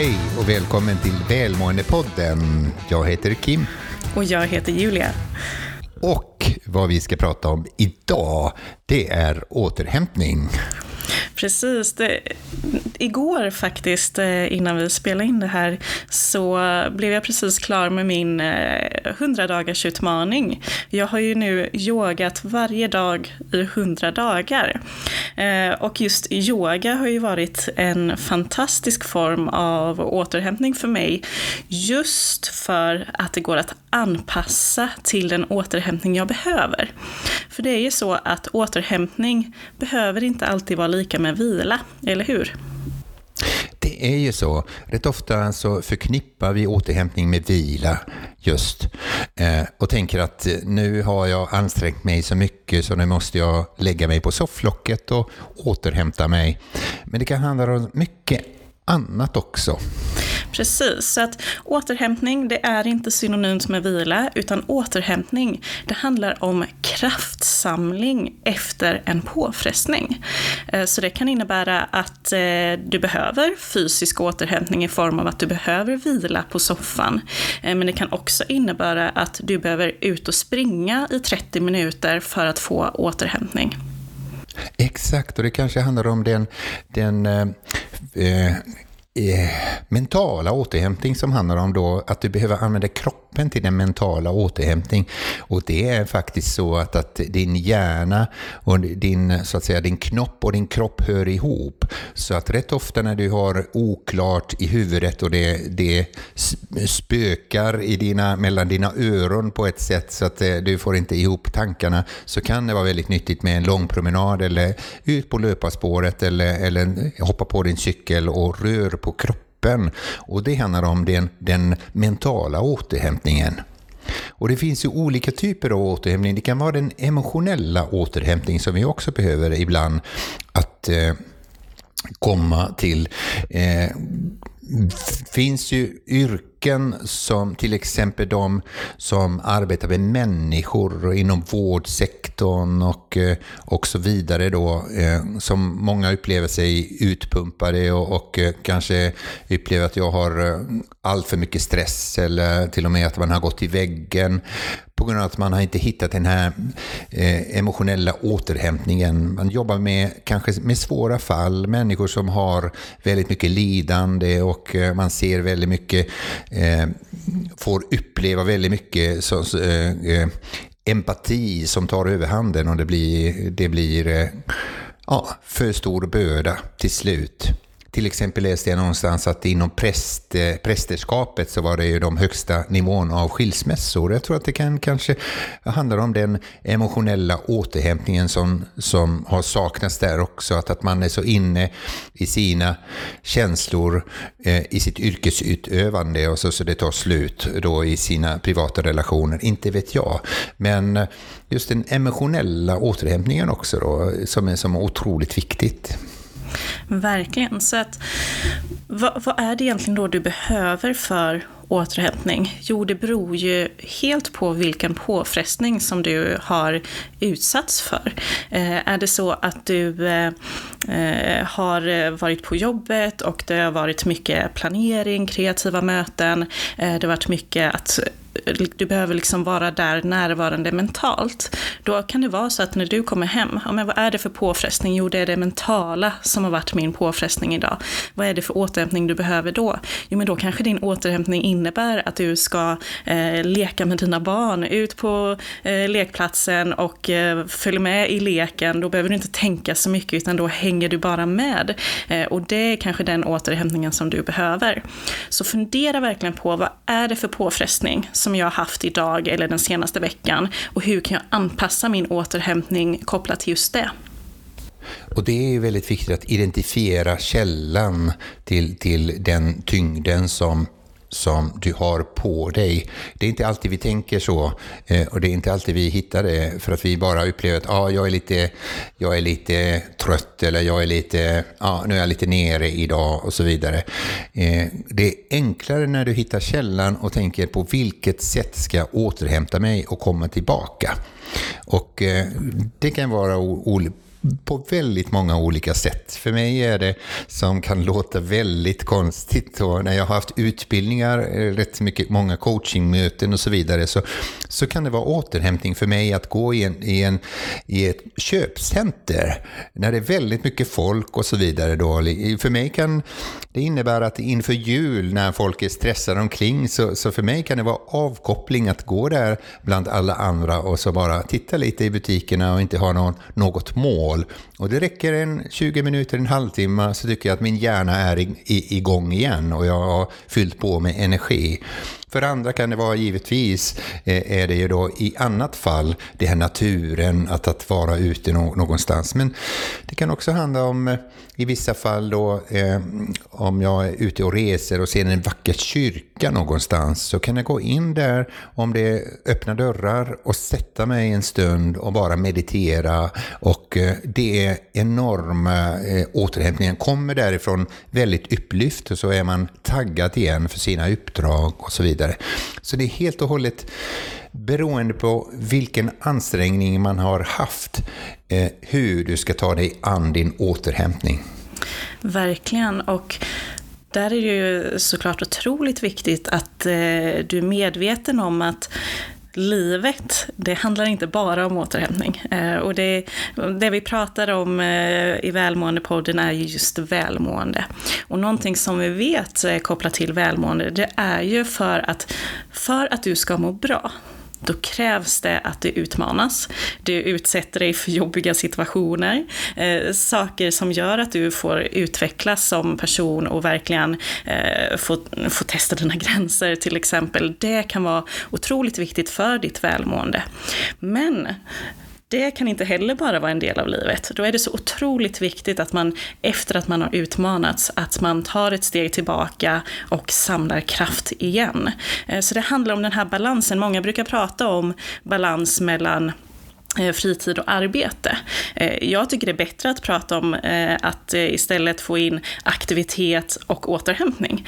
Hej och välkommen till Välmåendepodden. Jag heter Kim. Och jag heter Julia. Och vad vi ska prata om idag, det är återhämtning. Precis. Det, igår faktiskt, eh, innan vi spelade in det här, så blev jag precis klar med min eh, 100 dagars utmaning. Jag har ju nu yogat varje dag i 100 dagar. Eh, och just yoga har ju varit en fantastisk form av återhämtning för mig. Just för att det går att anpassa till den återhämtning jag behöver. För det är ju så att återhämtning behöver inte alltid vara lika med vila, eller hur? Det är ju så. Rätt ofta så förknippar vi återhämtning med vila just. Eh, och tänker att eh, nu har jag ansträngt mig så mycket så nu måste jag lägga mig på sofflocket och återhämta mig. Men det kan handla om mycket annat också. Precis, så att återhämtning det är inte synonymt med vila, utan återhämtning det handlar om kraftsamling efter en påfrestning. Eh, så det kan innebära att eh, du behöver fysisk återhämtning i form av att du behöver vila på soffan. Eh, men det kan också innebära att du behöver ut och springa i 30 minuter för att få återhämtning. Exakt, och det kanske handlar om den, den eh, eh, mentala återhämtning som handlar om då att du behöver använda kroppen till den mentala återhämtning. Och det är faktiskt så att, att din hjärna och din, så att säga, din knopp och din kropp hör ihop. Så att rätt ofta när du har oklart i huvudet och det, det spökar i dina, mellan dina öron på ett sätt så att eh, du får inte ihop tankarna så kan det vara väldigt nyttigt med en lång promenad eller ut på löparspåret eller, eller hoppa på din cykel och rör på kroppen. Och det handlar om den, den mentala återhämtningen. Och det finns ju olika typer av återhämtning. Det kan vara den emotionella återhämtning som vi också behöver ibland att eh, komma till. Eh, finns ju yrken som till exempel de som arbetar med människor inom vårdsektorn och, eh, och så vidare då, eh, som många upplever sig utpumpade och, och eh, kanske upplever att jag har allt för mycket stress eller till och med att man har gått i väggen på grund av att man har inte hittat den här emotionella återhämtningen. Man jobbar med kanske med svåra fall, människor som har väldigt mycket lidande och man ser väldigt mycket, eh, får uppleva väldigt mycket så, så, eh, eh, empati som tar överhanden och det blir, det blir eh, ja, för stor börda till slut. Till exempel läste jag någonstans att inom präst, eh, prästerskapet så var det ju de högsta nivån av skilsmässor. Jag tror att det kan kanske handla om den emotionella återhämtningen som, som har saknats där också. Att, att man är så inne i sina känslor eh, i sitt yrkesutövande och så, så det tar slut då i sina privata relationer. Inte vet jag. Men just den emotionella återhämtningen också då, som är, som är otroligt viktigt. Verkligen. Så att, vad, vad, är det egentligen då du behöver för återhämtning? Jo, det beror ju helt på vilken påfrestning som du har utsatts för. Eh, är det så att du eh, eh har varit på jobbet och det har varit mycket planering, kreativa möten, eh, det har varit mycket att du behöver liksom vara där närvarande mentalt. Då kan det vara så att när du kommer hem, ja, men vad är det för påfrestning? Jo, det är det mentala som har varit min påfrestning idag. Vad är det för återhämtning du behöver då? Jo, men då kanske din återhämtning innebär att du ska eh, leka med dina barn, ut på eh, lekplatsen och eh, följ med i leken. Då behöver du inte tänka så mycket, utan då hänger du bara med. Eh, och det är kanske den återhämtningen som du behöver. Så fundera verkligen på vad är det för påfrestning som jag har haft idag eller den senaste veckan och hur kan jag anpassa min återhämtning kopplat till just det. Och det är ju väldigt viktigt att identifiera källan till, till den tyngden som som du har på dig. Det är inte alltid vi tänker så eh, och det är inte alltid vi hittar det för att vi bara upplever att ah, jag, är lite, jag är lite trött eller jag är lite, ah, nu är jag lite nere idag och så vidare. Eh, det är enklare när du hittar källan och tänker på vilket sätt ska jag återhämta mig och komma tillbaka. Och eh, det kan vara olika på väldigt många olika sätt. För mig är det som kan låta väldigt konstigt och när jag har haft utbildningar, eh, rätt mycket, många coachingmöten och så vidare så, så kan det vara återhämtning för mig att gå i, en, i, en, i ett köpcenter när det är väldigt mycket folk och så vidare. Då. För mig kan det innebära att inför jul när folk är stressade omkring så, så för mig kan det vara avkoppling att gå där bland alla andra och så bara titta lite i butikerna och inte ha någon, något mål. Och det räcker en 20 minuter, en halvtimme så tycker jag att min hjärna är i, i, igång igen och jag har fyllt på med energi. För andra kan det vara givetvis, eh, är det ju då i annat fall det här naturen, att, att vara ute någonstans. Men det kan också handla om eh, i vissa fall då, eh, om jag är ute och reser och ser en vacker kyrka någonstans så kan jag gå in där om det är öppna dörrar och sätta mig en stund och bara meditera. Och eh, det är enorma eh, återhämtningar. Kommer därifrån väldigt upplyft och så är man taggad igen för sina uppdrag och så vidare. Så det är helt och hållet beroende på vilken ansträngning man har haft, eh, hur du ska ta dig an din återhämtning. Verkligen. Och där är det ju såklart otroligt viktigt att eh, du är medveten om att livet, det handlar inte bara om återhämtning. Eh, och det, det vi pratar om eh, i Välmåendepodden är ju just välmående. Och någonting som vi vet är kopplat till välmående, det är ju för att, för att du ska må bra, då krävs det att du utmanas. Du utsätter dig för jobbiga situationer, eh, saker som gör att du får utvecklas som person och verkligen eh, få, få testa dina gränser till exempel. Det kan vara otroligt viktigt för ditt välmående. Men det kan inte heller bara vara en del av livet. Då är det så otroligt viktigt att man efter att man har utmanats, att man tar ett steg tillbaka och samlar kraft igen. Eh, så det handlar om den här balansen. Många brukar prata om balans mellan Eh, fritid och arbete. Eh, jag tycker det är bättre att prata om eh, att istället få in aktivitet och återhämtning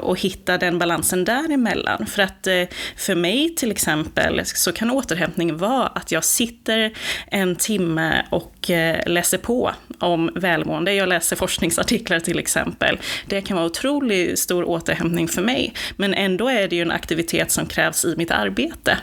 och hitta den balansen däremellan. För att för mig till exempel så kan återhämtning vara att jag sitter en timme och läser på om välmående. Jag läser forskningsartiklar till exempel. Det kan vara otroligt stor återhämtning för mig, men ändå är det ju en aktivitet som krävs i mitt arbete.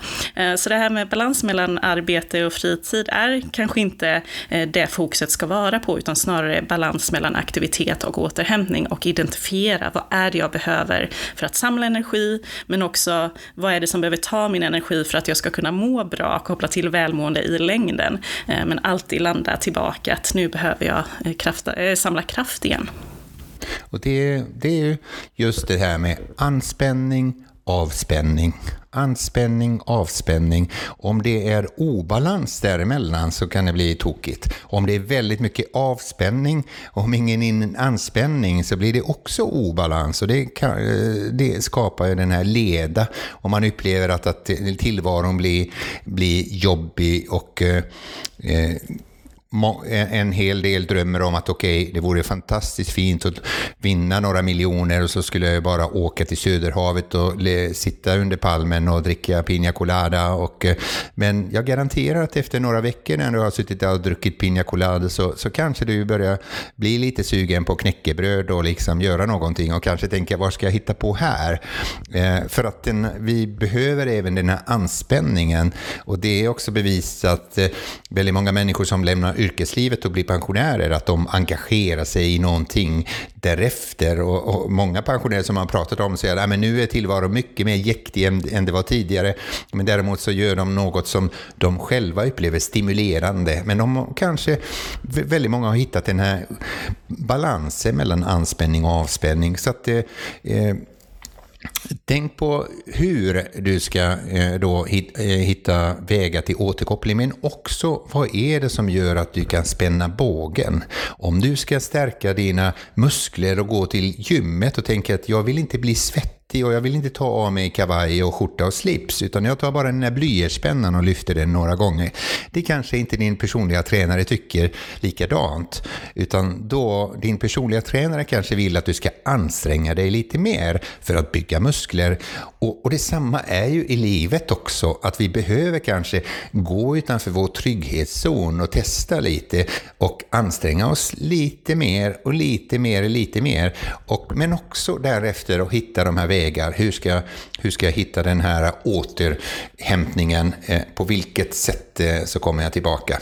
Så det här med balans mellan arbete och fritid är kanske inte eh, det fokuset ska vara på, utan snarare balans mellan aktivitet och återhämtning och identifiera vad är det jag behöver för att samla energi, men också vad är det som behöver ta min energi för att jag ska kunna må bra, koppla till välmående i längden, eh, men alltid landa tillbaka att nu behöver jag eh, krafta, samla kraft igen. Och det, det är just det här med anspänning, avspänning, anspänning, avspänning. Om det är obalans däremellan så kan det bli tokigt. Om det är väldigt mycket avspänning och om ingen anspänning så blir det också obalans och det, kan, eh, det skapar ju den här leda om man upplever att, att tillvaron blir, blir jobbig och eh, eh en hel del drömmer om att okej, okay, det vore fantastiskt fint att vinna några miljoner och så skulle jag bara åka till Söderhavet och sitta under palmen och dricka piña colada. Och, eh, men jag garanterar att efter några veckor när du har suttit där och druckit piña colada så, så kanske du börjar bli lite sugen på knäckebröd och liksom göra någonting och kanske tänka vad ska jag hitta på här? Eh, för att den, vi behöver även den här anspänningen och det är också bevisat eh, väldigt många människor som lämnar yrkeslivet och blir pensionärer, att de engagerar sig i någonting därefter. Och, och många pensionärer som man pratat om säger att nu är tillvaron mycket mer jäktig än, än det var tidigare. Men däremot så gör de något som de själva upplever stimulerande. Men de kanske, väldigt många har hittat den här balansen mellan anspänning och avspänning. Så att eh, eh Tänk på hur du ska eh, då eh, hitta vägar till återkoppling, men också vad är det som gör att du kan spänna bågen? Om du ska stärka dina muskler och gå till gymmet och tänka att jag vill inte bli svettig svettig och jag vill inte ta av mig kavaj och skjorta och slips, utan jag tar bara den där blyertspennan och lyfter den några gånger. Det kanske inte din personliga tränare tycker likadant, utan då din personliga tränare kanske vill att du ska anstränga dig lite mer för att bygga muskler. Och, och detsamma är ju i livet också, att vi behöver kanske gå utanför vår trygghetszon och testa lite och anstränga oss lite mer och lite mer och lite mer. Och, men också därefter att hitta de här vägar. Hur ska, hur ska jag hitta den här återhämtningen? Eh, på vilket sätt eh, så kommer jag tillbaka?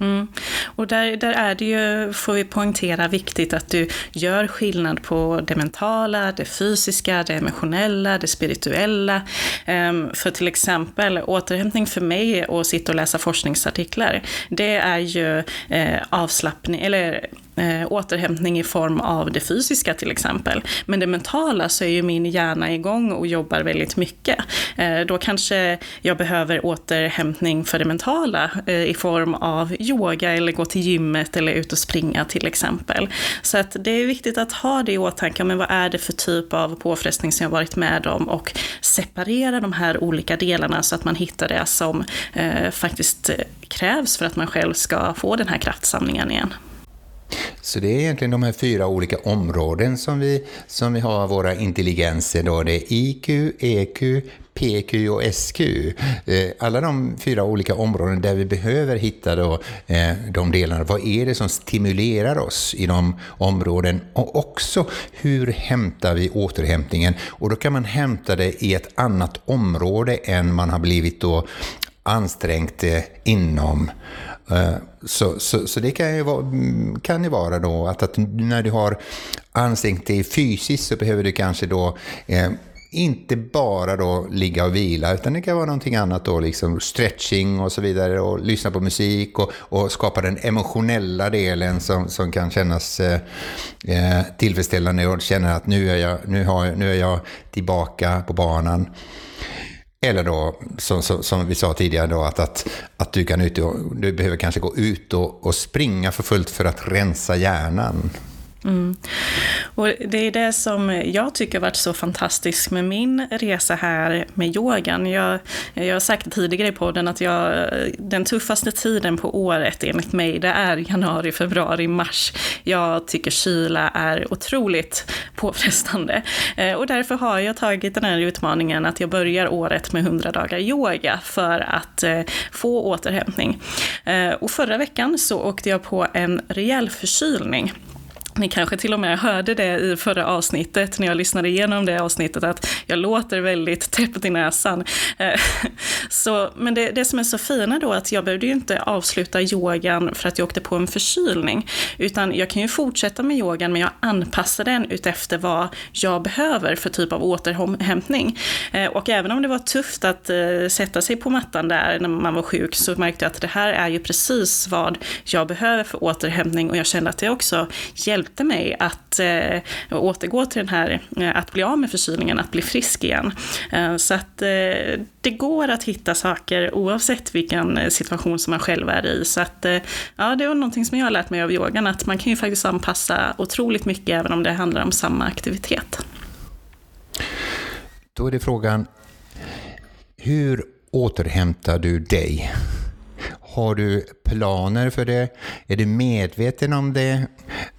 Mm. Och där, där är det ju, får vi poängtera, viktigt att du gör skillnad på det mentala, det fysiska, det emotionella, det spirituella. Um, för till exempel återhämtning för mig och sitta och läsa forskningsartiklar, det är ju eh, avslappning, eller eh, återhämtning i form av det fysiska till exempel. Men det mentala så är ju min hjärna igång och jobbar väldigt mycket. Eh, då kanske jag behöver återhämtning för det mentala eh, i form av yoga eller gå till gymmet eller ut och springa till exempel. Så att det är viktigt att ha det i åtanke, men vad är det för typ av påfrestning som jag varit med om och separera de här olika delarna så att man hittar det som eh, faktiskt eh, krävs för att man själv ska få den här kraftsamlingen igen. Så det är egentligen de här fyra olika områden som vi, som vi har våra intelligenser. Då. Det är IQ, EQ, PQ och SQ. Eh, alla de fyra olika områden där vi behöver hitta då, eh, de delarna. Vad är det som stimulerar oss i de områden? Och också hur hämtar vi återhämtningen? Och då kan man hämta det i ett annat område än man har blivit då ansträngt eh, inom. Eh, så, så, så, det kan ju vara, kan ju vara då att, att när du har ansträngt dig fysiskt så behöver du kanske då eh, inte bara då ligga och vila, utan det kan vara någonting annat då, liksom stretching och så vidare och lyssna på musik och, och skapa den emotionella delen som, som kan kännas eh, eh tillfredsställande och känna att nu är, jag, nu, har, nu är jag tillbaka på banan. Eller då, som, som, som, vi sa tidigare, då, att, att, att du, kan ut och, du behöver kanske gå ut och, och springa för fullt för att rensa hjärnan. Mm. Och det är det som jag tycker har varit så fantastiskt med min resa här med yogan. Jag, jag har sagt tidigare i podden att jag, den tuffaste tiden på året enligt mig, det är januari, februari, mars. Jag tycker kyla är otroligt påfrestande. Eh, och därför har jag tagit den här utmaningen att jag börjar året med 100 dagar yoga för att eh, få återhämtning. Eh, och förra veckan så åkte jag på en rejäl förkylning. Ni kanske till och med hörde det i förra avsnittet när jag lyssnade igenom det avsnittet att jag låter väldigt täppt i näsan. Eh, så, men det, det som är så fina då är att jag behövde ju inte avsluta yogan för att jag åkte på en förkylning. Utan jag kan ju fortsätta med yogan men jag anpassar den utefter vad jag behöver för typ av återhämtning. Eh, och även om det var tufft att eh, sätta sig på mattan där när man var sjuk så märkte jag att det här är ju precis vad jag behöver för återhämtning och jag kände att det också hjälpte hjälpte mig att eh, återgå till den här, eh, att bli av med förkylningen, att bli frisk igen. Eh, så att eh, det går att hitta saker oavsett vilken situation som man själv är i. Så att eh, ja, det var någonting som jag har lärt mig av yogan, att man kan ju faktiskt anpassa otroligt mycket även om det handlar om samma aktivitet. Då är det frågan, hur återhämtar du dig? Har du planer för det? Är du medveten om det?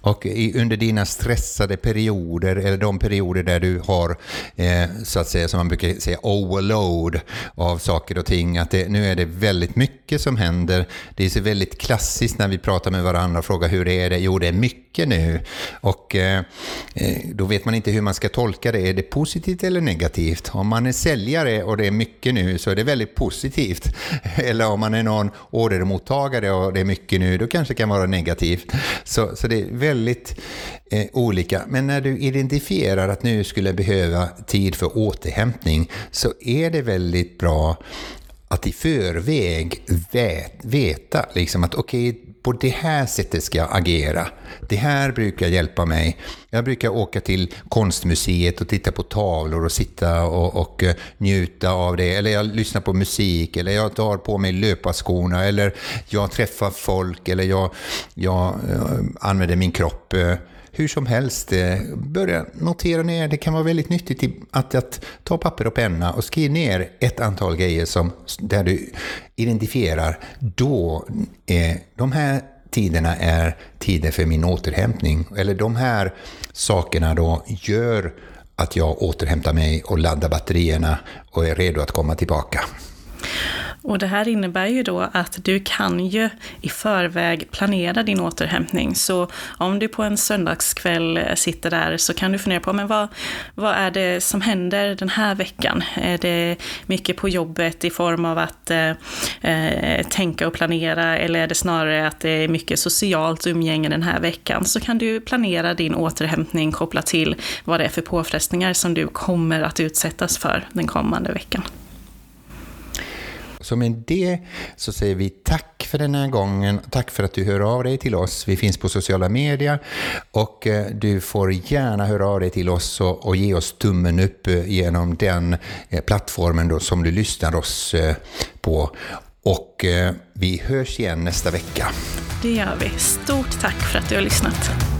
Och under dina stressade perioder, eller de perioder där du har, eh, så att säga, som man brukar säga, overload av saker och ting, att det, nu är det väldigt mycket som händer. Det är så väldigt klassiskt när vi pratar med varandra och frågar hur är det? Jo, det är mycket nu. Och eh, eh, då vet man inte hur man ska tolka det. Är det positivt eller negativt? Om man är säljare och det är mycket nu så är det väldigt positivt. Eller om man är någon ordermottagare och det är mycket nu, då kanske det kan vara negativt. Så, så det är väldigt eh, olika. Men när du identifierar att nu skulle behöva tid för återhämtning så är det väldigt bra att i förväg vet, veta liksom att okej, okay, på det här sättet ska jag agera. Det här brukar hjälpa mig. Jag brukar åka till konstmuseet och titta på tavlor och sitta och, och eh, njuta av det. Eller jag lyssnar på musik, eller jag tar på mig löparskorna, eller jag träffar folk, eller jag, jag eh, använder min kropp. Eh, hur som helst, eh, börja notera ner. Det kan vara väldigt nyttigt att, att ta papper och penna och skriva ner ett antal grejer som, där du identifierar då eh, de här tiderna är tider för min återhämtning. Eller de här sakerna då gör att jag återhämtar mig och laddar batterierna och är redo att komma tillbaka. Och det här innebär ju då att du kan ju i förväg planera din återhämtning. Så om du på en söndagskväll eh, sitter där så kan du fundera på, men vad, vad är det som händer den här veckan? Är det mycket på jobbet i form av att eh, eh, tänka och planera, eller är det snarare att det är mycket socialt umgänge den här veckan? Så kan du planera din återhämtning kopplat till vad det är för påfrestningar som du kommer att utsättas för den kommande veckan. Så med det så säger vi tack för den här gången. Tack för att du hör av dig till oss. Vi finns på sociala medier och eh, du får gärna höra av dig till oss och, och ge oss tummen upp eh, genom den eh, plattformen då som du lyssnar oss på. Och vi hörs igen nästa vecka. Det gör vi. Stort tack för att du har lyssnat.